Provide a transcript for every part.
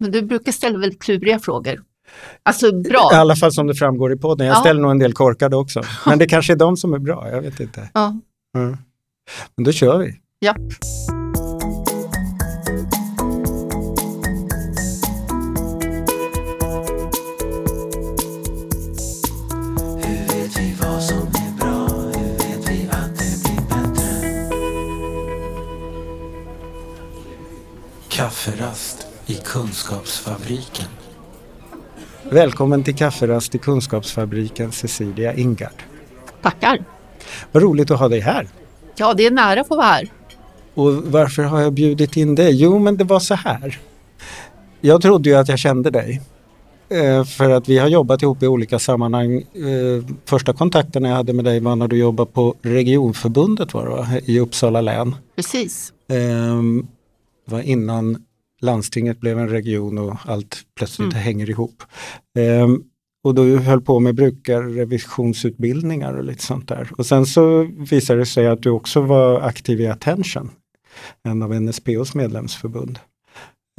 Men du brukar ställa väldigt kluriga frågor. Alltså bra. I alla fall som det framgår i podden. Jag Ja. ställer nog en del korkade också. Men det kanske är de som är bra, jag vet inte. Ja. Mm. Men då kör vi. ja. I Kunskapsfabriken. Välkommen till kafferast i Kunskapsfabriken Cecilia Ingard. Tackar. Vad roligt att ha dig här. Ja, det är nära att få vara här. Och varför har jag bjudit in dig? Jo, men det var så här. Jag trodde ju att jag kände dig. Eh, för att vi har jobbat ihop i olika sammanhang. Eh, första kontakten jag hade med dig var när du jobbade på regionförbundet var det, va? i Uppsala län. Precis. Ehm, Det var innan landstinget blev en region och allt plötsligt hänger ihop. Ehm, och då höll på med brukarrevisionsutbildningar och lite sånt där. Och sen så visade det sig att du också var aktiv i Attention, en av NSPOs medlemsförbund.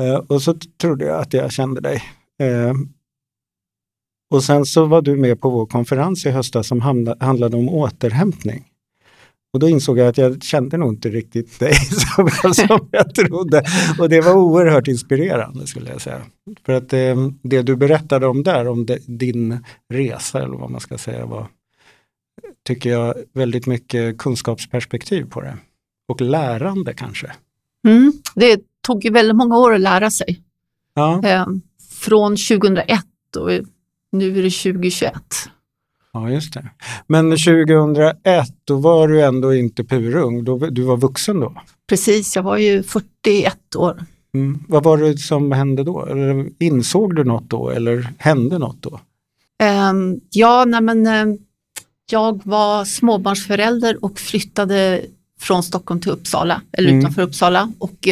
Eh, och så trodde jag att jag kände dig. Ehm, och sen så var du med på vår konferens i höstas som handlade om återhämtning. Och då insåg jag att jag kände nog inte riktigt dig så bra som jag trodde. Och det var oerhört inspirerande skulle jag säga. För att eh, det du berättade om där, om det, din resa eller vad man ska säga, var, tycker jag, väldigt mycket kunskapsperspektiv på det. Och lärande kanske. Mm. Det tog ju väldigt många år att lära sig. Ja, Eh, från 2001 och nu är det 2021. Ja just det. Men 2001, då var du ändå inte purung, då, du var vuxen då. Precis, jag var ju 41 år. Mm. Vad var det som hände då? Eller insåg du något då eller hände något då? Ehm, ja, nej men, eh, jag var småbarnsförälder och flyttade från Stockholm till Uppsala, eller Mm. utanför Uppsala. Och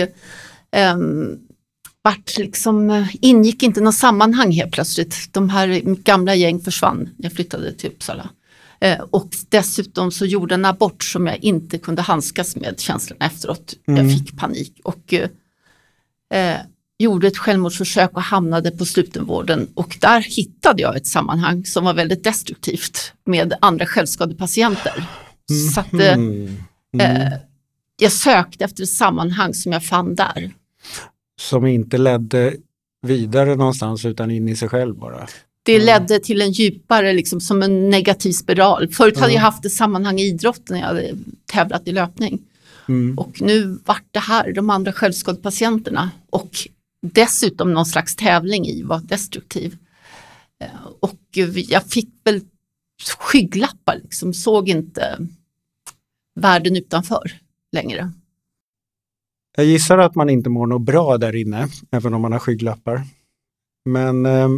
ehm, vart liksom, eh, ingick inte något sammanhang helt plötsligt. De här gamla gäng försvann jag flyttade till Uppsala. Eh, och dessutom så gjorde en abort som jag inte kunde handskas med känslorna efteråt. Mm. Jag fick panik och eh, eh, gjorde ett självmordsförsök och hamnade på slutenvården och där hittade jag ett sammanhang som var väldigt destruktivt med andra självskadepatienter. Så att, eh, Mm. eh, jag sökte efter ett sammanhang som jag fann där. Som inte ledde vidare någonstans utan in i sig själv bara. Det Mm. ledde till en djupare, liksom, som en negativ spiral. Förut hade Mm. jag haft ett sammanhang i idrotten när jag hade tävlat i löpning. Mm. Och nu vart det här, de andra självskadepatienterna och dessutom någon slags tävling i var destruktiv. Eh, Och jag fick väl skygglappar, liksom, såg inte världen utanför längre. Jag gissar att man inte mår något bra där inne, även om man har skygglappar. Men eh,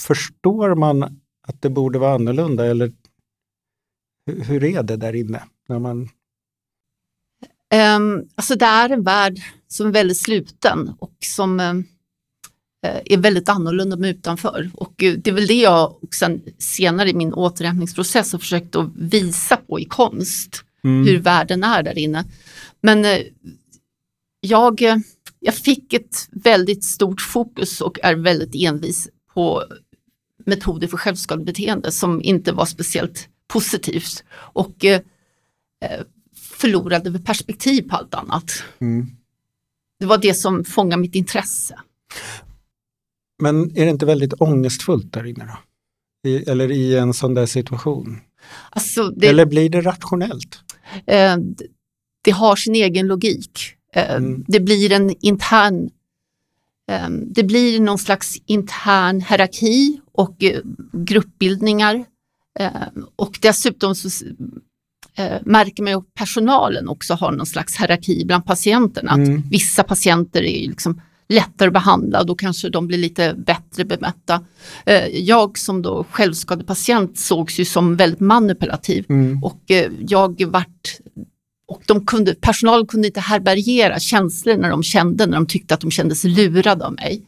förstår man att det borde vara annorlunda eller hur, hur är det där inne? När man, Um, alltså det är en värld som är väldigt sluten och som um, är väldigt annorlunda med utanför. Och eh, det är väl det jag sen senare i min återhämtningsprocess har försökt att visa på i konst, Mm. hur världen är där inne. Men eh, jag, eh, jag fick ett väldigt stort fokus och är väldigt envis på metoder för självskadebeteende som inte var speciellt positivt. Och eh, eh, förlorade perspektiv på allt annat. Mm. Det var det som fångade mitt intresse. Men är det inte väldigt ångestfullt där inne då? I, eller i en sån där situation? Alltså det, Eller blir det rationellt? eh, det har sin egen logik. Eh, Mm. Det blir en intern eh, det blir någon slags intern hierarki och eh, gruppbildningar. Och dessutom så märker man att personalen också har någon slags hierarki bland patienterna. Att Mm. Vissa patienter är liksom lättare att behandla och då kanske de blir lite bättre bemötta. Jag som då självskadepatient sågs ju som väldigt manipulativ Mm. och jag vart och de kunde, personalen kunde inte härbärgera känslor när de kände, när de tyckte att de kände sig lurade av mig.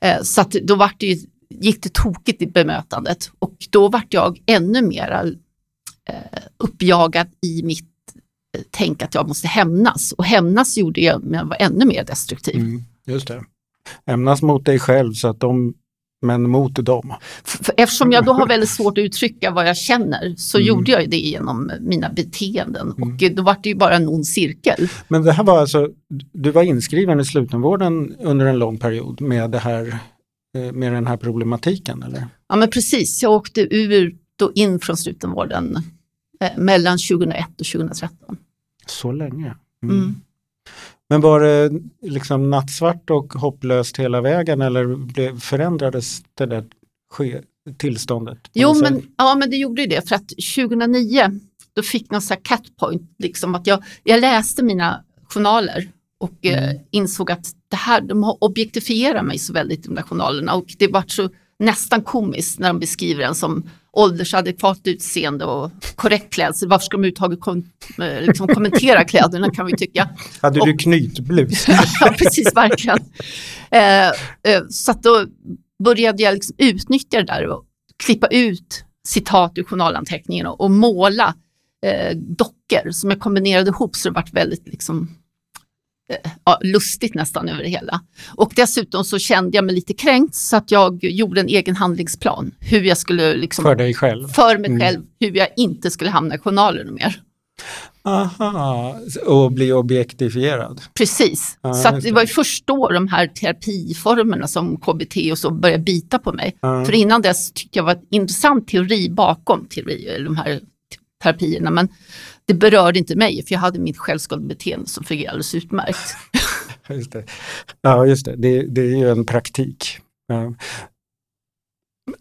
Eh, så att då var det ju, gick det tokigt i bemötandet och då vart jag ännu mer eh, uppjagad i mitt eh, tänk att jag måste hämnas. Och hämnas gjorde jag, men jag var ännu mer destruktiv. Mm. Just det. Hämnas mot dig själv så att de, men mot dem. Eftersom jag då har väldigt svårt att uttrycka vad jag känner så Mm. gjorde jag det genom mina beteenden och eh, då var det ju bara en ond cirkel. Men det här var alltså, du var inskriven i slutenvården under en lång period med, det här, eh, med den här problematiken eller? Ja men precis, jag åkte ur då in från slutenvården eh, mellan 2001 och 2013. Så länge? Mm. Men var det liksom nattsvart och hopplöst hela vägen eller förändrades det där tillståndet? Jo men, ja men det gjorde ju det för att 2009 då fick någon sån här catpoint, liksom att jag, jag läste mina journaler och eh, insåg att det här, de har objektifierat mig så väldigt de där journalerna och det var så nästan komiskt när de beskriver en som åldersadekvat utseende och korrekt klädsel. Varför ska de överhuvudtaget kom, eh, liksom kommentera kläderna kan vi tycka. Hade och- du knytblus? ja, precis, verkligen. Eh, eh, så då började jag liksom utnyttja det där och klippa ut citat ur journalanteckningen och, och måla eh, dockor som jag kombinerade ihop så det vart väldigt liksom, ja, lustigt nästan över det hela. Och dessutom så kände jag mig lite kränkt så att jag gjorde en egen handlingsplan. Hur jag skulle liksom, För dig själv? för mig Mm. själv, hur jag inte skulle hamna i journalen mer. Aha, och bli objektifierad? Precis, Ja, så det var ju först då de här terapiformerna som KBT och så började bita på mig. Ja. För innan dess tyckte jag var en intressant teori bakom teori, de här terapierna, men det berörde inte mig för jag hade mitt självskadebeteende som fungerade alldeles utmärkt. Just det. Ja, just det. det. Det är ju en praktik. Ja.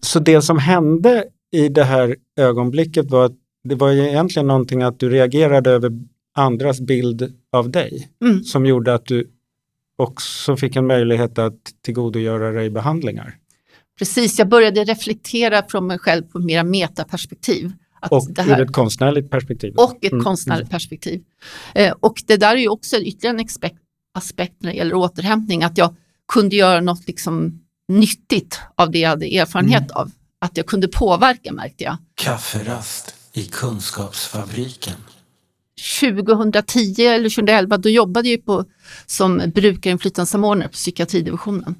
Så det som hände i det här ögonblicket var att det var ju egentligen någonting att du reagerade över andras bild av dig Mm. som gjorde att du också fick en möjlighet att tillgodogöra dig behandlingar. Precis, jag började reflektera från mig själv på mera metaperspektiv. Och det ur ett konstnärligt perspektiv. och ett Mm, konstnärligt perspektiv. Eh, och det där är ju också ytterligare en aspekt, aspekt när det gäller återhämtning, att jag kunde göra något liksom nyttigt av det jag hade erfarenhet Mm. av. Att jag kunde påverka märkte jag. Kafferast i Kunskapsfabriken. 2010 eller 2011 då jobbade jag på, som brukarinflytandesamordnare på psykiatridivisionen.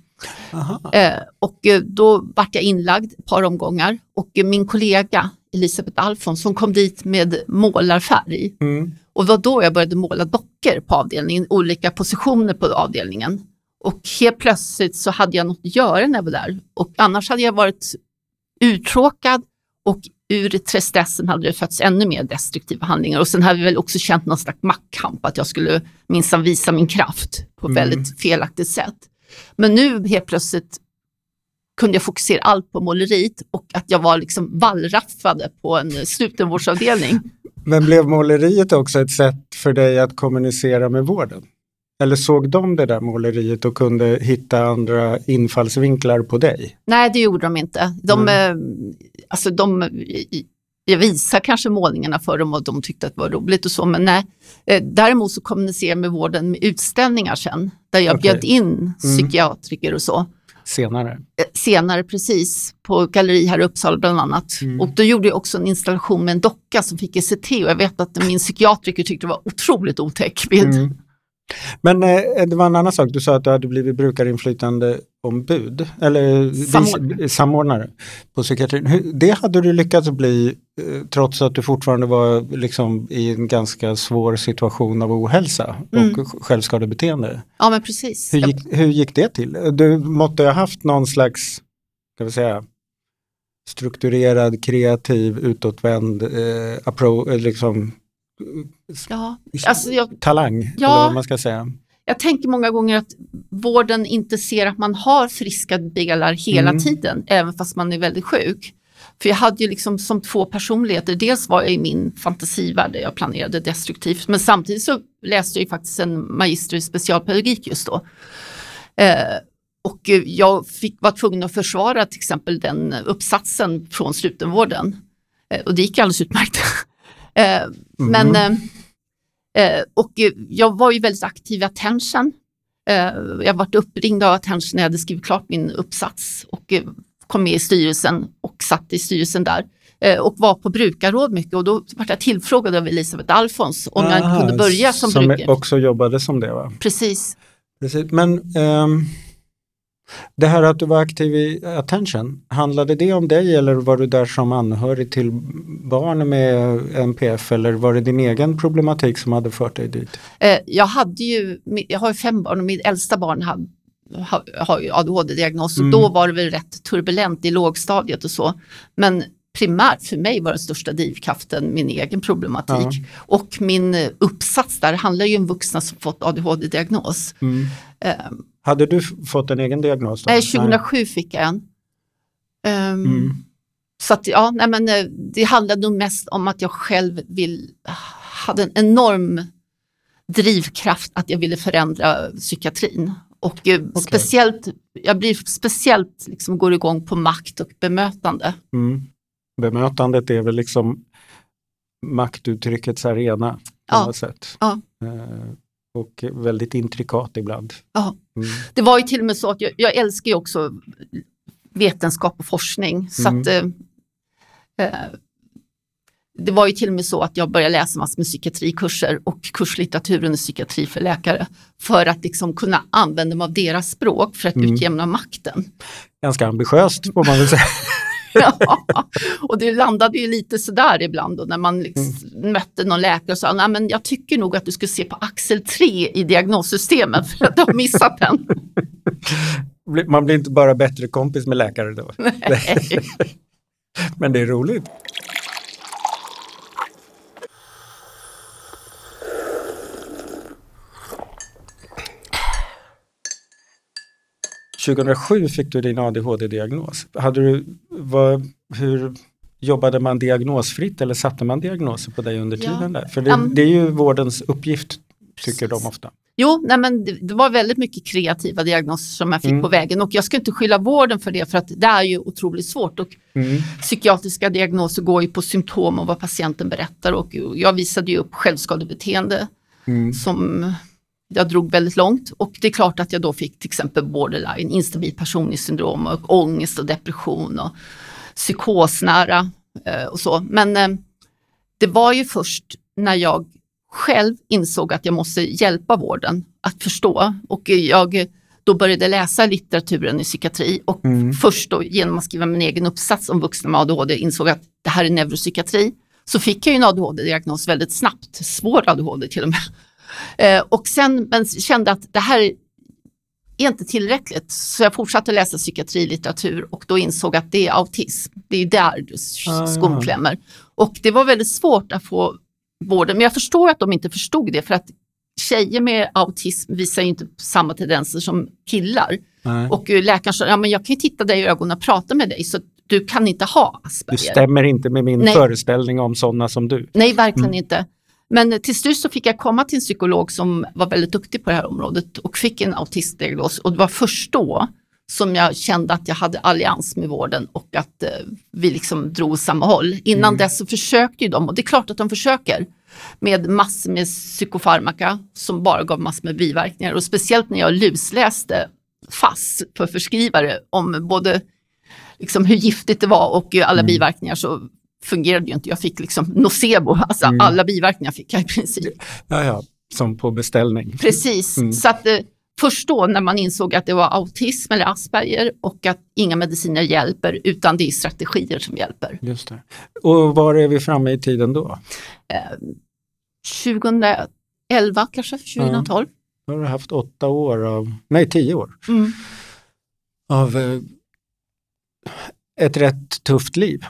Aha. Eh, och eh, då vart jag inlagd ett par omgångar och min kollega Elisabeth Alfons som kom dit med målarfärg Mm. och det var då jag började måla dockor på avdelningen, olika positioner på avdelningen. Och helt plötsligt så hade jag något att göra när jag var där och annars hade jag varit uttråkad och ur tristessen hade det fötts ännu mer destruktiva handlingar och sen hade vi väl också känt någon slags maktkamp att jag skulle minsann visa min kraft på ett Mm. väldigt felaktigt sätt. Men nu helt plötsligt kunde jag fokusera allt på måleriet och att jag var liksom wallraffade på en slutenvårdsavdelning. Men blev måleriet också ett sätt för dig att kommunicera med vården? Eller såg de det där måleriet och kunde hitta andra infallsvinklar på dig? Nej, det gjorde de inte. De, eh, alltså de, jag visar kanske målningarna för dem och de tyckte att det var roligt och så, men nej. Eh, Däremot så kommunicerar jag med vården med utställningar sen, där jag Okej. bjöd in psykiatriker och så. Senare. Eh, Senare precis, på galleri här i Uppsala bland annat. Och då gjorde jag också en installation med en docka som fick ECT och jag vet att min psykiatriker tyckte det var otroligt otäck bild. Mm. Men eh, det var en annan sak, du sa att du hade blivit brukarinflytandeombud, eller Samordnare. vis- samordnare på psykiatrin. Det hade du lyckats bli eh, trots att du fortfarande var liksom, i en ganska svår situation av ohälsa och Mm. självskadebeteende. Ja, men precis. Hur gick, hur gick det till? Du måtte ha haft någon slags, ska vi säga, strukturerad, kreativ, utåtvänd eh, appro, eh, liksom, Ja, alltså jag, talang, Ja. eller vad man ska säga. Jag tänker många gånger att vården inte ser att man har friska delar hela Mm. tiden, även fast man är väldigt sjuk. För jag hade ju liksom som två personligheter, dels var jag i min fantasivärld där jag planerade destruktivt, men samtidigt så läste jag ju faktiskt en magister i specialpedagogik just då. Eh, och jag fick, var tvungen att försvara till exempel den uppsatsen från slutenvården. Eh, och det gick alldeles utmärkt. eh, Men eh, Eh, och jag var ju väldigt aktiv i Attention. Eh, jag varit uppringd av Attention när jag hade skrivit klart min uppsats och eh, kom med i styrelsen och satt i styrelsen där. Och var på brukarråd mycket och då var jag tillfrågad av Elisabeth Alfons om jag inte Aha, kunde börja som, som brukare. också jobbade som det va? Precis. Precis. Men ehm, Det här att du var aktiv i Attention, handlade det om dig eller var du där som anhörig till barn med NPF eller var det din egen problematik som hade fört dig dit? Eh, jag, hade ju, jag har ju fem barn och mitt äldsta barn hade, har, ju ADHD-diagnos Mm. och då var det väl rätt turbulent i lågstadiet och så. Men primärt för mig var den största drivkraften min egen problematik. Och min uppsats där handlar ju om vuxna som fått ADHD-diagnos. Eh, Hade du fått en egen diagnos? Då? Nej, 2007 fick jag en. Ehm, Mm. Så att, ja, nej, men, eh, det handlade nog mest om att jag själv vill, hade en enorm drivkraft att jag ville förändra psykiatrin. Och eh, speciellt, jag blir speciellt liksom går igång på makt och bemötande. Mm. Bemötandet är väl liksom maktuttryckets arena på Ja. något sätt. Ja. Och väldigt intrikat ibland. Ja. Mm. Det var ju till och med så att jag, jag älskar ju också vetenskap och forskning. Så Mm. att, eh, eh, det var ju till och med så att jag började läsa massor med psykiatrikurser och kurslitteraturen i psykiatri för läkare. För att liksom kunna använda mig av deras språk för att Mm. utjämna makten. Ganska ambitiöst får man väl säga. Ja, och det landade ju lite sådär ibland då när man liksom Mm. mötte någon läkare och sa, nej men jag tycker nog att du ska se på axel 3 i diagnossystemet för att du har missat den. Man blir inte bara bättre kompis med läkare då. Men det är roligt. –2007 fick du din ADHD-diagnos. Hade du, vad, hur jobbade man diagnosfritt eller satte man diagnoser på dig under Ja. tiden där? För det, Ja. det är ju vårdens uppgift, tycker Precis. de ofta. Jo, nej men det, det var väldigt mycket kreativa diagnoser som jag fick Mm. på vägen och jag ska inte skylla vården för det för att det är ju otroligt svårt och Mm. psykiatriska diagnoser går ju på symptom och vad patienten berättar och jag visade ju upp självskadebeteende Mm. som jag drog väldigt långt och det är klart att jag då fick till exempel borderline, instabil personlighetssyndrom och ångest och depression och psykosnära eh, och så. Men eh, det var ju först när jag själv insåg att jag måste hjälpa vården att förstå och jag då började läsa litteraturen i psykiatri och Mm. först då genom att skriva min egen uppsats om vuxna med ADHD insåg att det här är neuropsykiatri. Så fick jag ju en ADHD-diagnos väldigt snabbt, svår ADHD till och med. Eh, och sen men kände att det här är inte tillräckligt så jag fortsatte läsa psykiatrilitteratur och då insåg att det är autism. Det är där du Ah, skon klämmer. Och det var väldigt svårt att få vården, men jag förstår att de inte förstod det för att tjejer med autism visar ju inte samma tendenser som killar. Nej. Och eh, läkaren sa, ja men jag kan ju titta dig i ögonen och prata med dig så du kan inte ha Du Asperger. stämmer inte med min Nej. föreställning om sådana som du. Nej, verkligen Mm. inte. Men till slut så fick jag komma till en psykolog som var väldigt duktig på det här området och fick en autistdiagnos. Och det var först då som jag kände att jag hade allians med vården och att eh, vi liksom drog åt samma håll. Innan Mm. dess så försökte ju de, och det är klart att de försöker, med massor med psykofarmaka som bara gav massor med biverkningar. Och speciellt när jag lusläste FASS för förskrivare om både liksom hur giftigt det var och alla Mm. biverkningar så fungerade ju inte. Jag fick liksom nocebo, alltså Mm. alla biverkningar fick jag i princip. Ja, ja, som på beställning. Precis, Mm. så att eh, först då när man insåg att det var autism eller Asperger och att inga mediciner hjälper utan det är strategier som hjälper. Just det. Och var är vi framme i tiden då? 2011 kanske, 2012. Då har du haft åtta år av, nej tio år, Mm. av eh, ett rätt tufft liv.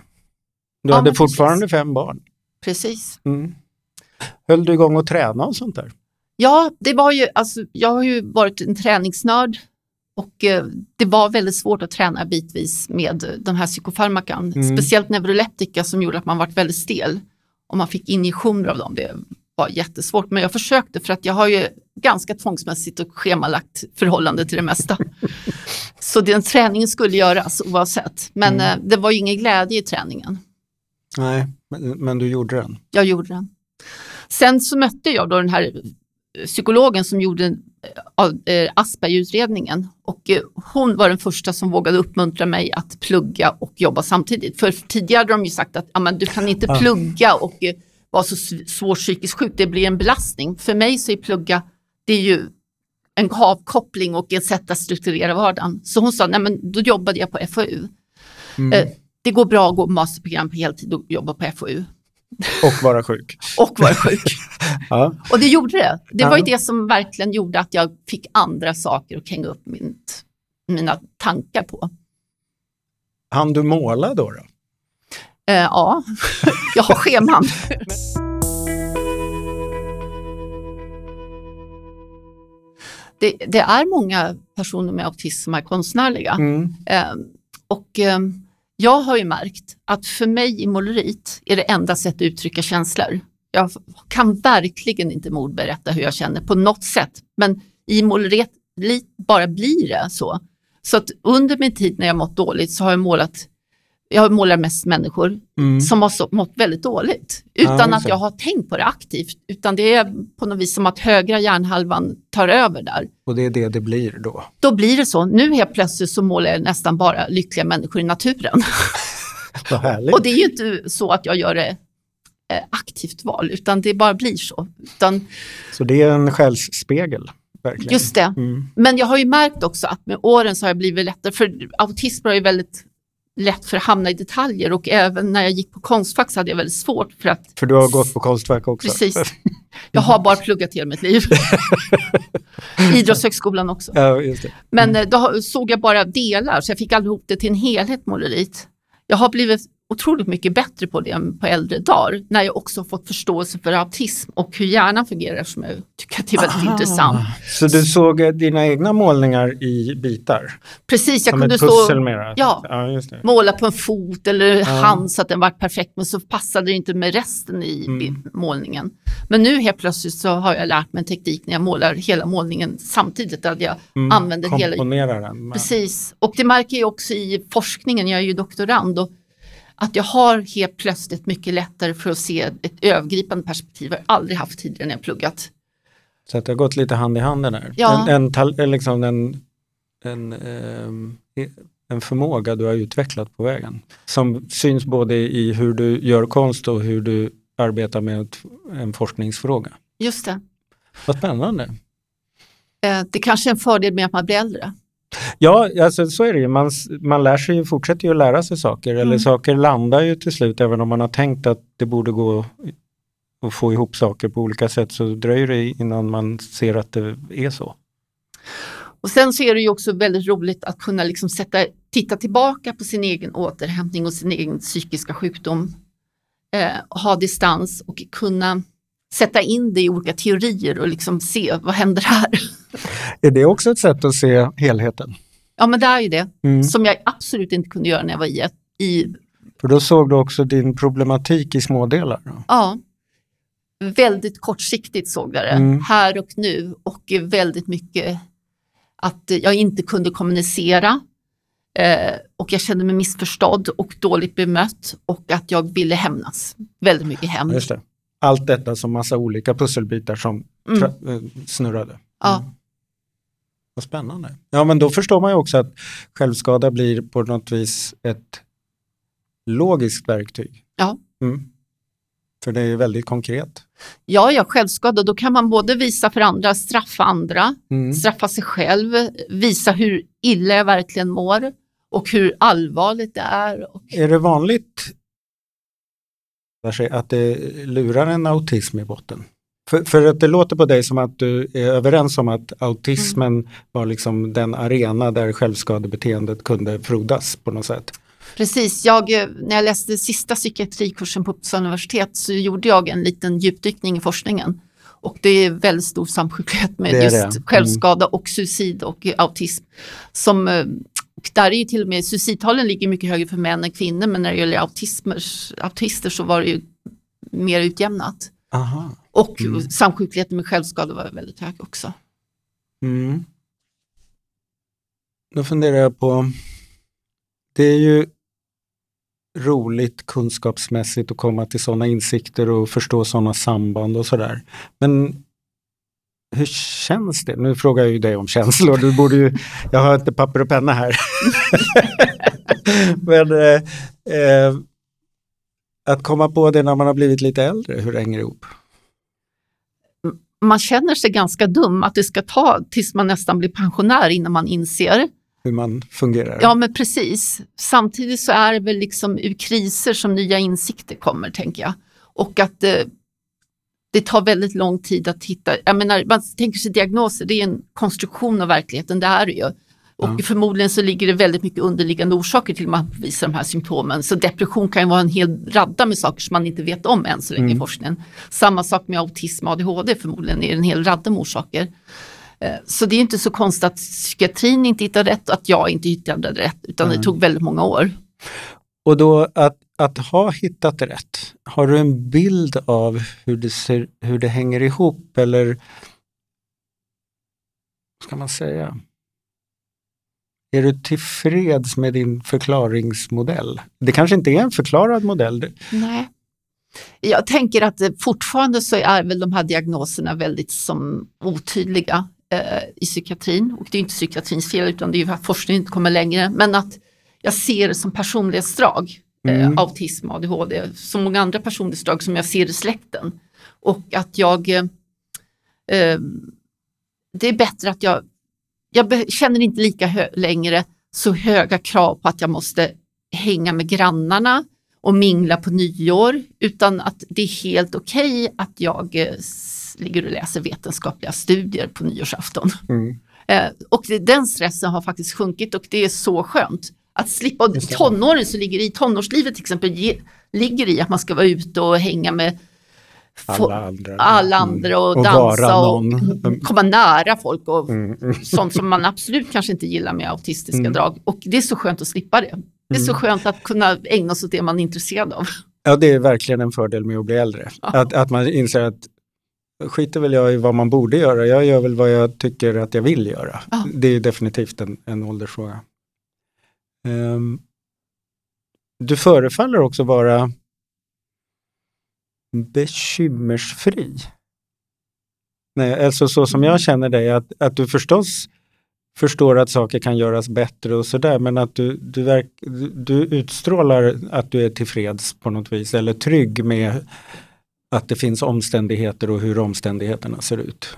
Du Ja, hade fortfarande fem barn. Precis. Mm. Höll du igång och träna och sånt där? Ja, det var ju, alltså, jag har ju varit en träningsnörd och eh, det var väldigt svårt att träna bitvis med den här psykofarmakan. Mm. Speciellt neuroleptika som gjorde att man var väldigt stel. Och man fick injektioner av dem. Det var jättesvårt. Men jag försökte för att jag har ju ganska tvångsmässigt och schemalagt förhållande till det mesta. Så den träningen skulle göras oavsett. Men Mm. eh, det var ju ingen glädje i träningen. Nej, men, men du gjorde den. Jag gjorde den. Sen så mötte jag då den här eh, psykologen som gjorde eh, eh, Aspergerutredningen och hon var den första som vågade uppmuntra mig att plugga och jobba samtidigt. För tidigare hade de ju sagt att men du kan inte plugga och vara så sv- svårt psykiskt sjuk, det blir en belastning. För mig så är plugga, det är ju en avkoppling och ett sätt att strukturera vardagen. Så hon sa, nej men då jobbade jag på FoU. Mm. Det går bra att gå masterprogram på heltid och jobba på FoU. Och vara sjuk. Och vara sjuk. Ja. och det gjorde det. Det var ju det som verkligen gjorde att jag fick andra saker att hänga upp mitt, mina tankar på. Han du måla då? då? Eh, ja, jag har scheman. det, det är många personer med autism som är konstnärliga. Mm. Eh, och eh, jag har ju märkt att för mig i måleriet är det enda sättet att uttrycka känslor. Jag kan verkligen inte mordberätta hur jag känner på något sätt, men i måleriet bara blir det så. Så att under min tid när jag mått dåligt så har jag målat, jag målar mest människor Mm. som har så, mått väldigt dåligt Ja, utan just att jag har tänkt på det aktivt, utan det är på något vis som att högra hjärnhalvan tar över där. Och det är det det blir då. Då blir det så. Nu helt plötsligt så målar jag nästan bara lyckliga människor i naturen. Vad härligt. Och det är ju inte så att jag gör det eh, aktivt val, utan det bara blir så. Utan, Så det är en själsspegel. Verkligen. just det. Mm. Men jag har ju märkt också att med åren så har jag blivit lättare, för autism är ju väldigt lätt för att hamna i detaljer och även när jag gick på Konstfack så hade jag väldigt svårt för att För du har gått på Konstverk också. Precis. Jag har bara pluggat hela mitt liv. Idrottshögskolan också. Ja, det. Men eh, då såg jag bara delar så jag fick aldrig ihop det till en helhet måleriet. Jag har blivit otroligt mycket bättre på det än på äldre dagar när jag också fått förståelse för autism och hur hjärnan fungerar som jag tycker att det är väldigt intressant. Så du såg eh, dina egna målningar i bitar? Precis, jag som kunde stå mera? Ja. ja just det. måla på en fot eller hand så att den var perfekt men så passade det inte med resten i Mm. målningen. Men nu helt plötsligt så har jag lärt mig en teknik när jag målar hela målningen samtidigt att jag Mm. använder hela Komponera den. Precis, och det märker jag också i forskningen, jag är ju doktorand, och att jag har helt plötsligt mycket lättare för att se ett övergripande perspektiv. Jag har aldrig haft tidigare när jag pluggat. Så att det har gått lite hand i hand där. Ja. En, en, liksom en, en, ehm, en förmåga du har utvecklat på vägen. Som syns både i hur du gör konst och hur du arbetar med en forskningsfråga. Just det. Vad spännande. Eh, Det kanske är en fördel med att man blir äldre. Ja, alltså, så är det ju. Man, man lär sig ju, fortsätter ju att lära sig saker. Eller Mm. saker landar ju till slut, även om man har tänkt att det borde gå att få ihop saker på olika sätt så dröjer det innan man ser att det är så. Och sen så är det ju också väldigt roligt att kunna liksom sätta, titta tillbaka på sin egen återhämtning och sin egen psykiska sjukdom. Eh, ha distans och kunna sätta in det i olika teorier och liksom se vad händer här. Är det också ett sätt att se helheten? Ja men det är ju det. Mm. som jag absolut inte kunde göra när jag var i, i För då såg du också din problematik i smådelar. Då. ja, väldigt kortsiktigt såg jag det, Mm. här och nu och väldigt mycket att jag inte kunde kommunicera eh, och jag kände mig missförstådd och dåligt bemött och att jag ville hämnas. Väldigt mycket hämnd. Allt detta som massa olika pusselbitar som Mm. eh, snurrade. Ja. Mm. Vad spännande. Ja men då förstår man ju också att självskada blir på något vis ett logiskt verktyg. Ja. Mm. För det är väldigt konkret. Ja, jag självskadad, då kan man både visa för andra, straffa andra, Mm. straffa sig själv, visa hur illa jag verkligen mår och hur allvarligt det är. Och, Är det vanligt att det lurar en autism i botten? För, för att det låter på dig som att du är överens om att autismen Mm. var liksom den arena där självskadebeteendet kunde frodas på något sätt. Precis, jag, eh, när jag läste sista psykiatrikursen på Uppsala universitet så gjorde jag en liten djupdykning i forskningen. Och det är väldigt stor samsjuklighet med just det. Mm. självskada och suicid och autism. Som, eh, och där är ju till och med suicidtalen ligger mycket högre för män än kvinnor men när det gäller autismer, autister så var det ju mer utjämnat. Aha. Och Mm. samsjukligheten med självskada var väldigt hög också. Mm. Då funderar jag på, det är ju roligt kunskapsmässigt att komma till sådana insikter och förstå sådana samband och sådär. Men hur känns det? Nu frågar jag ju dig om känslor, du borde ju, jag har inte papper och penna här. Men eh, eh, att komma på det när man har blivit lite äldre, hur det hänger ihop? man känner sig ganska dum att det ska ta tills man nästan blir pensionär innan man inser. Hur man fungerar. Ja, men precis. Samtidigt så är det väl liksom ur kriser som nya insikter kommer, tänker jag. Och att eh, det tar väldigt lång tid att hitta, jag menar, man tänker sig diagnoser, det är en konstruktion av verkligheten, det är det ju. Och Ja. förmodligen så ligger det väldigt mycket underliggande orsaker till att man visar de här symptomen. Så depression kan ju vara en hel radda med saker som man inte vet om än så länge i Mm. forskningen. Samma sak med autism och ADHD, förmodligen är det en hel radda med orsaker. Eh, Så det är inte så konstigt att psykiatrin inte hittade rätt och att jag inte hittade rätt, utan Mm. det tog väldigt många år. Och då att, att ha hittat rätt, har du en bild av hur det, ser, hur det hänger ihop eller vad ska man säga? Är du tillfreds med din förklaringsmodell? Det kanske inte är en förklarad modell. Nej. Jag tänker att fortfarande så är väl de här diagnoserna väldigt som otydliga eh, i psykiatrin. Och det är inte psykiatrins fel utan det är ju att forskningen inte kommer längre. Men att jag ser det som personlighetsdrag, Mm. autism och ADHD, som många andra personlighetsdrag som jag ser i släkten. Och att jag, eh, eh, det är bättre att jag, jag känner inte lika hö- längre så höga krav på att jag måste hänga med grannarna och mingla på nyår, utan att det är helt okej att jag eh, ligger och läser vetenskapliga studier på nyårsafton. Mm. Eh, och det, den stressen har faktiskt sjunkit och det är så skönt. Att slippa, tonåren så ligger i, tonårslivet till exempel, ge, ligger i att man ska vara ute och hänga med Alla andra. alla Mm. andra och, Och dansa och komma nära folk och Mm. Mm. sånt som man absolut kanske inte gillar med autistiska Mm. drag. Och det är så skönt att slippa det. Det är så Mm. skönt att kunna ägna sig åt det man är intresserad av. Ja, det är verkligen en fördel med att bli äldre. Ja. Att, att man inser att skiter väl jag i vad man borde göra, jag gör väl vad jag tycker att jag vill göra. Ja. Det är definitivt en, en åldersfråga. Ehm, du förefaller också vara bekymmersfri. Nej, alltså så som jag känner dig, att, att du förstås förstår att saker kan göras bättre och sådär, men att du, du, verk, du, du utstrålar att du är tillfreds på något vis, eller trygg med att det finns omständigheter och hur omständigheterna ser ut.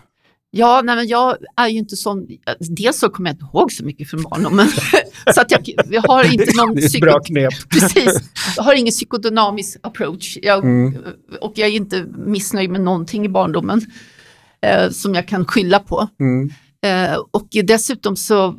Ja, nej, men jag är ju inte sån, dels så kommer jag inte ihåg så mycket från barndomen. så att jag, jag har inte någon det är ett psyko- bra knep. Precis, jag har ingen psykodynamisk approach. Jag, Mm. Och jag är inte missnöjd med någonting i barndomen eh, som jag kan skylla på. Mm. Eh, och dessutom så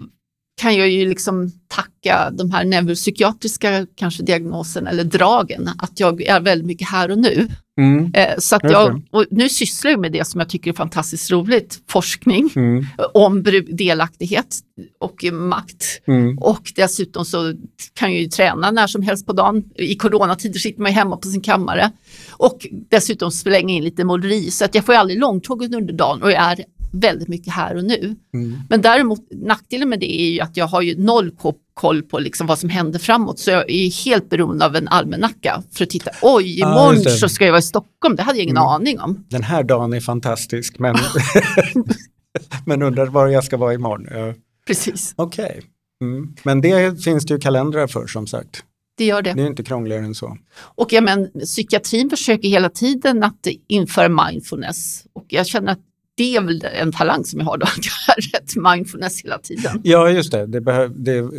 kan jag ju liksom tacka de här neuropsykiatriska kanske diagnoserna eller dragen, att jag är väldigt mycket här och nu. Mm. Eh, så att jag, och nu sysslar jag med det som jag tycker är fantastiskt roligt, forskning Mm. om delaktighet och makt. Mm. Och dessutom så kan jag ju träna när som helst på dagen. I coronatider sitter man ju hemma på sin kammare. Och dessutom slänga in lite måleri. Så att jag får aldrig långtåget under dagen och jag är väldigt mycket här och nu. Mm. Men däremot nackdelen med det är ju att jag har ju noll ko- koll på liksom vad som händer framåt. Så jag är helt beroende av en almanacka för att titta. Oj, Ah, imorgon det. så ska jag vara i Stockholm. Det hade jag ingen Mm. aning om. Den här dagen är fantastisk, men, men undrar var jag ska vara imorgon. Precis, Okej, mm. men det finns det ju kalendrar för som sagt. det gör det. Det är inte krångligare än så. Och ja, men, psykiatrin försöker hela tiden att införa mindfulness. Och jag känner att det är väl en talang som jag har då, att jag är rätt mindfulness hela tiden. Ja, just det. Det, behöv, det är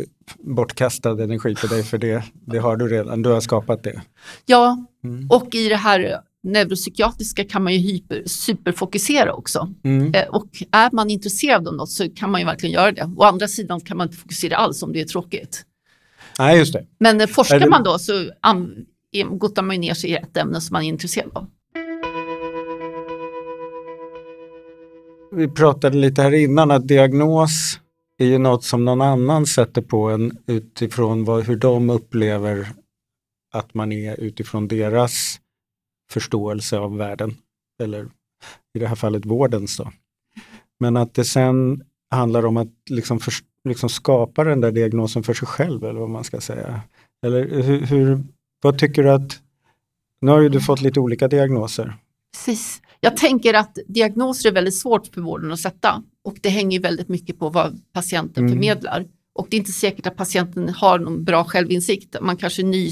bortkastad energi på dig för det, det har du redan. Du har skapat det. Ja, Mm. och i det här neuropsykiatriska kan man ju hyper, superfokusera också. Mm. Eh, Och är man intresserad av något så kan man ju verkligen göra det. Å andra sidan kan man inte fokusera alls om det är tråkigt. Nej, just det. Men eh, forskar det- man då så är- gottar man ner sig i ett ämne som man är intresserad av. Vi pratade lite här innan att diagnos är ju något som någon annan sätter på en utifrån vad, hur de upplever att man är utifrån deras förståelse av världen. Eller i det här fallet vårdens då. Men att det sen handlar om att liksom, för, liksom skapa den där diagnosen för sig själv eller vad man ska säga. Eller hur, hur, vad tycker du att, nu har ju du fått lite olika diagnoser. Precis. Jag tänker att diagnoser är väldigt svårt för vården att sätta och det hänger väldigt mycket på vad patienten Mm. förmedlar. Och det är inte säkert att patienten har någon bra självinsikt. Man kanske är ny,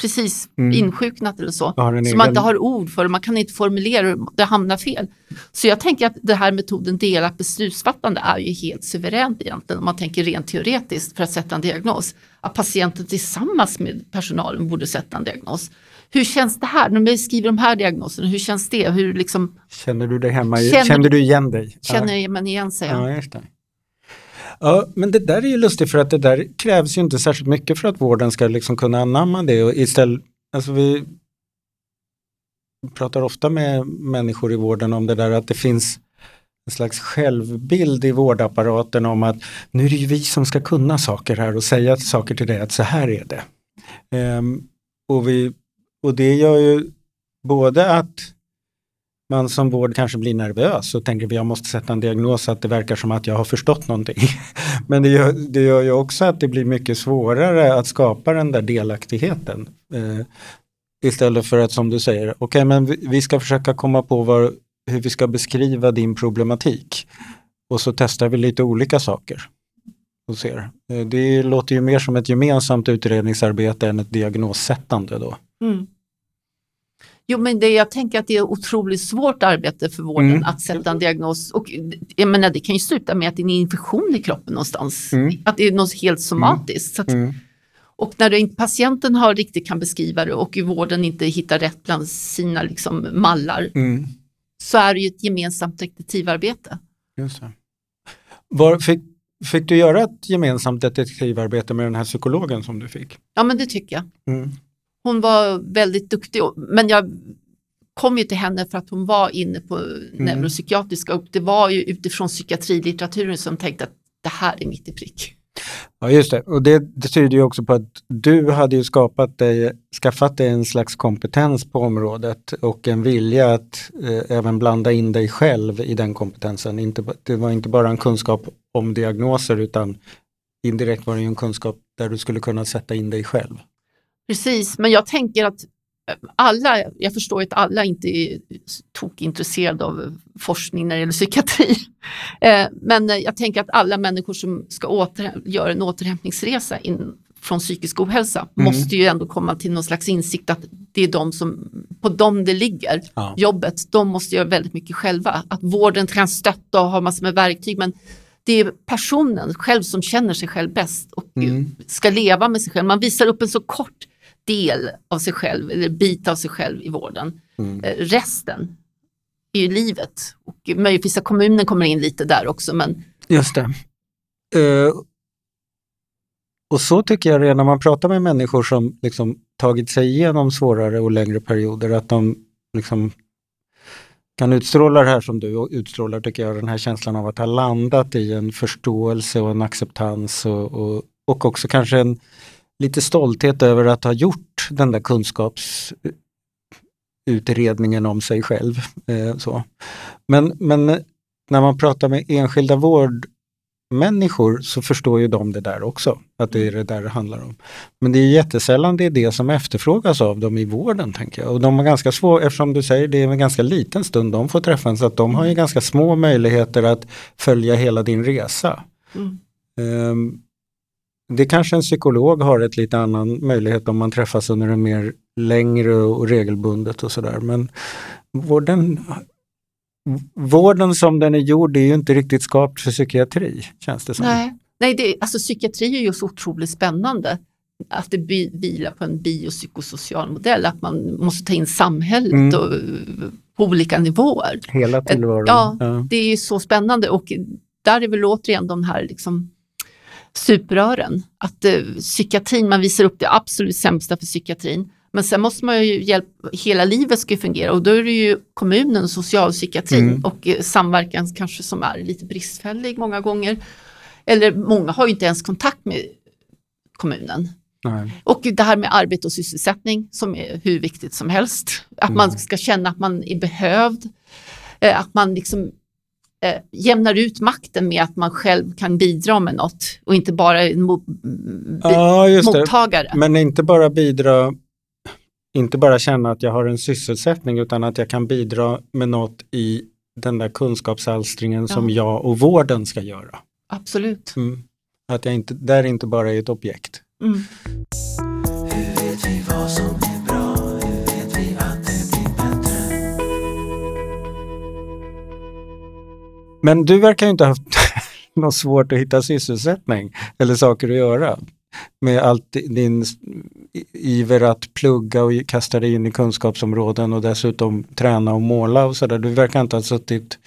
precis Mm. insjuknat eller så. Så egen- man inte har ord för det, man kan inte formulera det, det hamnar fel. Så jag tänker att den här metoden delat beslutsfattande är ju helt suveränt egentligen om man tänker rent teoretiskt för att sätta en diagnos. Att patienten tillsammans med personalen borde sätta en diagnos. Hur känns det här när vi skriver de här diagnoserna? Hur känns det? Hur liksom Känner du dig hemma i, Känner- känner du igen dig? känner man igen sig? Ja, just det. Ja, men det där är ju lustigt för att det där krävs ju inte särskilt mycket för att vården ska liksom kunna anamma det. Och istället, alltså vi pratar ofta med människor i vården om det där att det finns en slags självbild i vårdapparaten om att nu är det ju vi som ska kunna saker här och säga saker till dig att så här är det. Um, och, vi, och det gör ju både att man som vård kanske blir nervös och tänker att jag måste sätta en diagnos så att det verkar som att jag har förstått någonting. Men det gör, det gör ju också att det blir mycket svårare att skapa den där delaktigheten. Eh, istället för att som du säger, okej men vi, vi ska försöka komma på var, hur vi ska beskriva din problematik. Och så testar vi lite olika saker. Och ser. Eh, det låter ju mer som ett gemensamt utredningsarbete än ett diagnossättande då. Mm. Jo men det, jag tänker att det är otroligt svårt arbete för vården Mm. att sätta en diagnos. Och jag menar, det kan ju sluta med att det är en infektion i kroppen någonstans. Mm. Att det är något helt somatiskt. Så att, Mm. Och när det patienten har riktigt kan beskriva det och i vården inte hittar rätt bland sina liksom, mallar Mm. så är det ju ett gemensamt detektivarbete. Just det. Var, fick, fick du göra ett gemensamt detektivarbete med den här psykologen som du fick? Ja men det tycker jag. Mm. Hon var väldigt duktig men jag kom ju till henne för att hon var inne på neuropsykiatriska och det var ju utifrån psykiatrilitteraturen som tänkte att det här är mitt i prick. Ja just det, och det, det tyder ju också på att du hade ju skapat dig, skaffat dig en slags kompetens på området och en vilja att eh, även blanda in dig själv i den kompetensen. Inte, det var inte bara en kunskap om diagnoser utan indirekt var det ju en kunskap där du skulle kunna sätta in dig själv. Precis, men jag tänker att eh, alla, jag förstår att alla inte är tokintresserade av forskning när det gäller psykiatri. Eh, Men eh, jag tänker att alla människor som ska åter, göra en återhämtningsresa in från psykisk ohälsa Mm. måste ju ändå komma till någon slags insikt att det är de som, på dem det ligger, Ja. jobbet, de måste göra väldigt mycket själva. Att vården kan stötta och ha massor med verktyg men det är personen själv som känner sig själv bäst och Mm. ska leva med sig själv. Man visar upp en så kort del av sig själv eller bit av sig själv i vården. Mm. Eh, Resten är ju livet och möjligtvis att kommunen kommer in lite där också men Just det. Eh, och så tycker jag redan när man pratar med människor som liksom tagit sig igenom svårare och längre perioder att de liksom kan utstråla det här som du utstrålar tycker jag, den här känslan av att ha landat i en förståelse och en acceptans och, och, och också kanske en lite stolthet över att ha gjort den där kunskapsutredningen om sig själv. Eh, så. Men, men när man pratar med enskilda vårdmänniskor så förstår ju de det där också, att det är det där det handlar om. Men det är jättesällan det är det som efterfrågas av dem i vården tänker jag. Och de har ganska svårt, eftersom du säger det är en ganska liten stund de får träffa en, så att de har ju ganska små möjligheter att följa hela din resa. Mm. Ehm, det kanske en psykolog har ett lite annan möjlighet om man träffas under en mer längre och regelbundet och sådär. Men vården, vården som den är gjord är ju inte riktigt skapt för psykiatri, känns det som. nej, nej det, alltså psykiatri är ju så otroligt spännande. Att det vilar på en biopsykosocial modell, att man måste ta in samhället Mm. och, på olika nivåer. Hela tillvaron. Ja, Ja. det är ju så spännande och där är väl återigen de här liksom suprören. Att eh, psykiatrin, man visar upp det absolut sämsta för psykiatrin. Men sen måste man ju hjälpa, hela livet ska ju fungera och då är det ju kommunen, socialpsykiatrin Mm. och eh, samverkan kanske som är lite bristfällig många gånger. Eller många har ju inte ens kontakt med kommunen. Nej. Och det här med arbete och sysselsättning som är hur viktigt som helst. Att man Mm. ska känna att man är behövd. Eh, Att man liksom eh, jämnar ut makten med att man själv kan bidra med något och inte bara en mo- Ja, det. mottagare. Men inte bara bidra, inte bara känna att jag har en sysselsättning utan att jag kan bidra med något i den där kunskapsalstringen som Ja. jag och vården ska göra. Absolut. Mm. Att jag inte, där inte bara är ett objekt. Mm. Men du verkar ju inte ha haft något svårt att hitta sysselsättning eller saker att göra. Med allt din iver att plugga och kasta dig in i kunskapsområden och dessutom träna och måla och sådär. Du verkar inte ha suttit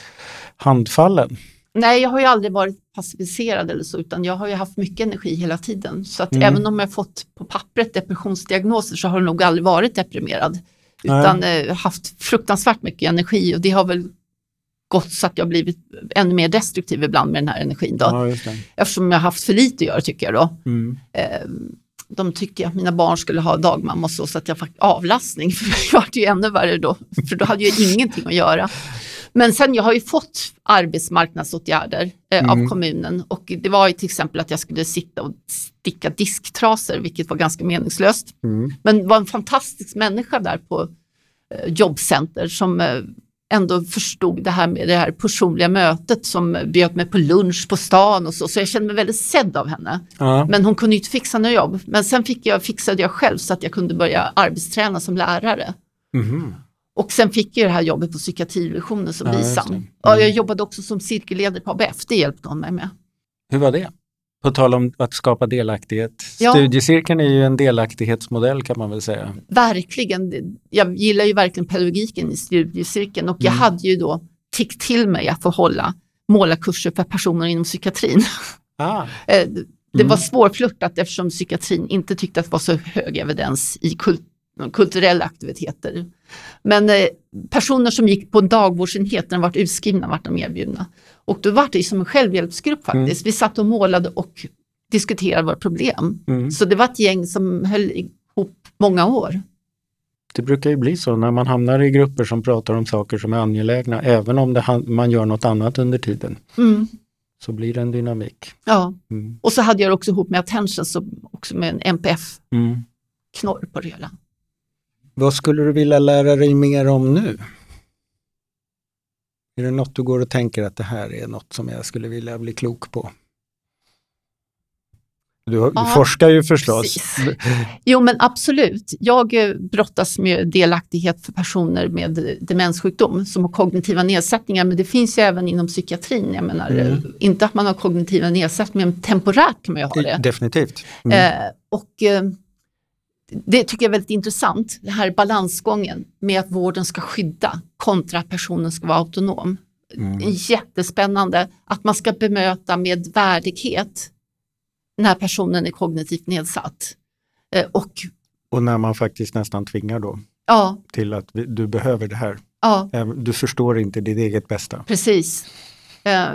handfallen. Nej, jag har ju aldrig varit passiviserad eller så, utan jag har ju haft mycket energi hela tiden. Så att Mm. även om jag fått på pappret depressionsdiagnoser så har jag nog aldrig varit deprimerad. Utan eh, haft fruktansvärt mycket energi och det har väl gått så att jag blivit ännu mer destruktiv ibland med den här energin då. Ja. Eftersom jag har haft för lite att göra tycker jag då. Mm. Eh, de tycker att mina barn skulle ha dagmamma och så, så att jag fick avlastning. För det var ju ännu värre då, för då hade jag ingenting att göra. Men sen jag har ju fått arbetsmarknadsåtgärder eh, Mm. av kommunen och det var ju till exempel att jag skulle sitta och sticka disktrasor, vilket var ganska meningslöst. Mm. Men det var en fantastisk människa där på eh, jobbcenter som eh, ändå förstod det här med det här personliga mötet som bjöd mig på lunch på stan och så. Så jag kände mig väldigt sedd av henne. Ja. Men hon kunde inte fixa något jobb. Men sen fick jag, fixade jag själv så att jag kunde börja arbetsträna som lärare. Mhm. Och sen fick jag det här jobbet på psykiatridivisionen som Ja, BISAM. Mm. Och jag jobbade också som cirkelledare på ABF, det hjälpte hon mig med. Hur var det? På tal om att skapa delaktighet. Ja. Studiecirkeln är ju en delaktighetsmodell kan man väl säga. Verkligen, jag gillar ju verkligen pedagogiken i studiecirkeln och jag Mm. hade ju då tickt till mig att få hålla målarkurser för personer inom psykiatrin. Ah. Eh, Det Mm. var svårflörtat eftersom psykiatrin inte tyckte att det var så hög evidens i kult kulturella aktiviteter. Men eh, personer som gick på en dagvårdsenhet när de varit utskrivna vart de erbjudna. Och då var det som en självhjälpsgrupp faktiskt. Vi satt och målade och diskuterade våra problem. Mm. Så det var ett gäng som höll ihop många år. Det brukar ju bli så när man hamnar i grupper som pratar om saker som är angelägna, även om det, man gör något annat under tiden, Mm. så blir det en dynamik. Ja. Mm. Och så hade jag också ihop med Attention, så också med en MPF-knorr Mm. på det hela. Vad skulle du vilja lära dig mer om nu? Är det något du går och tänker att det här är något som jag skulle vilja bli klok på? Du, Ja, forskar ju förstås. precis. Jo men absolut. Jag eh, brottas med delaktighet för personer med eh, demenssjukdom som har kognitiva nedsättningar. Men det finns ju även inom psykiatrin. Jag menar, Mm. eh, inte att man har kognitiva nedsättningar, men temporärt kan man ju ha det. Definitivt. Mm. Eh, och det tycker jag är väldigt intressant, den här balansgången med att vården ska skydda kontra att personen ska vara autonom. Mm. Jättespännande att man ska bemöta med värdighet när personen är kognitivt nedsatt. Eh, och Och när man faktiskt nästan tvingar då ja, till att du behöver det här. ja, Även- Du förstår inte ditt eget bästa. precis. Eh,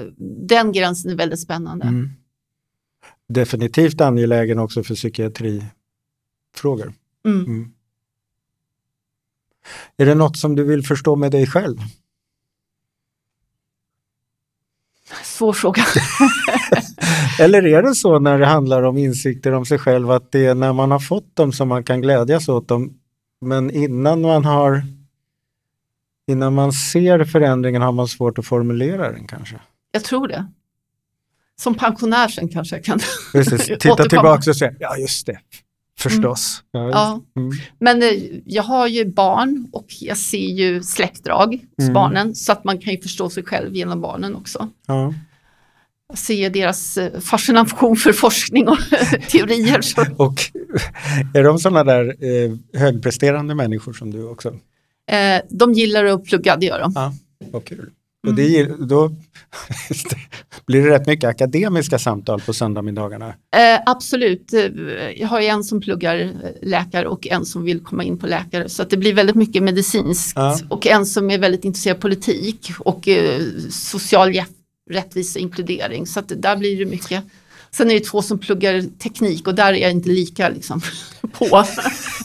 den gränsen är väldigt spännande. Mm. Definitivt angelägen också för psykiatrifrågor. Mm. Mm. Är det något som du vill förstå med dig själv? Svår fråga. Eller är det så när det handlar om insikter om sig själv att det är när man har fått dem som man kan glädjas åt dem. Men innan man har innan man ser förändringen har man svårt att formulera den kanske. Jag tror det. Som pensionär sen kanske jag kan Precis. Titta tillbaka och säga, ja just det, förstås. Just- Ja. Mm. Men eh, jag har ju barn och jag ser ju släktdrag hos Mm. barnen så att man kan ju förstå sig själv genom barnen också. Ja. Jag ser deras eh, fascination för forskning och teorier. Så, Och är de sådana där eh, högpresterande människor som du också? eh, de gillar att plugga, det gör de. Ja, vad kul. Och det, gill- då blir det rätt mycket akademiska samtal på söndagsmiddagarna. Eh, absolut, jag har ju en som pluggar eh, läkare och en som vill komma in på läkare. Så att det blir väldigt mycket medicinskt Ja. och en som är väldigt intresserad av politik och eh, social rättvisa och inkludering. Så att där blir det mycket. Sen är det två som pluggar teknik och där är jag inte lika liksom, på.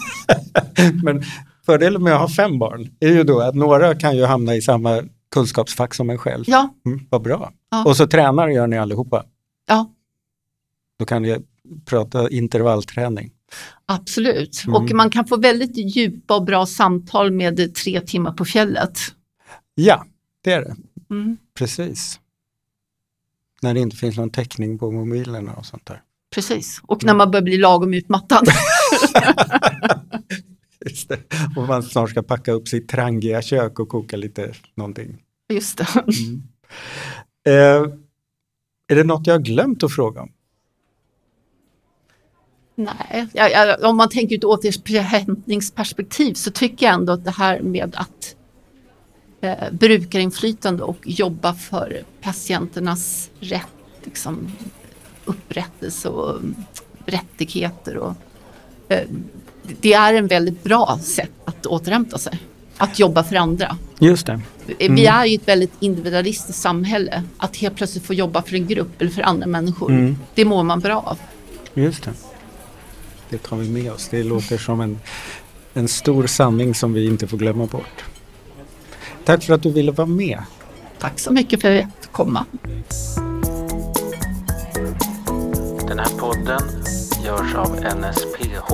Men fördelen med att ha fem barn är ju då att några kan ju hamna i samma kunskapsfack som en själv. Ja, Mm, vad bra. Ja. Och så tränar gör ni allihopa. ja Då kan ni prata intervallträning. absolut. Mm. Och man kan få väldigt djupa och bra samtal med tre timmar på fjället. Ja, det är det. Mm. Precis. När det inte finns någon täckning på mobilerna och sånt där. Precis, och när man börjar bli lagom utmattad. Just det. Och man snart ska packa upp sitt trangiga kök och koka lite någonting. Just det. Mm. Eh, är det något jag har glömt att fråga om? Nej, jag, jag, om man tänker ur ett återhämtningsperspektiv så tycker jag ändå att det här med att eh, brukarinflytande och jobba för patienternas rätt, liksom, upprättelse och mm, rättigheter. Och, eh, det är en väldigt bra sätt att återhämta sig. Att jobba för andra. Just det. Vi är ju ett väldigt individualistiskt samhälle. Att helt plötsligt få jobba för en grupp eller för andra människor. Mm. Det mår man bra av. Just det. Det tar vi med oss. Det låter som en, en stor sanning som vi inte får glömma bort. Tack för att du ville vara med. Tack så mycket för att jag fick komma. Den här podden görs av NSPH,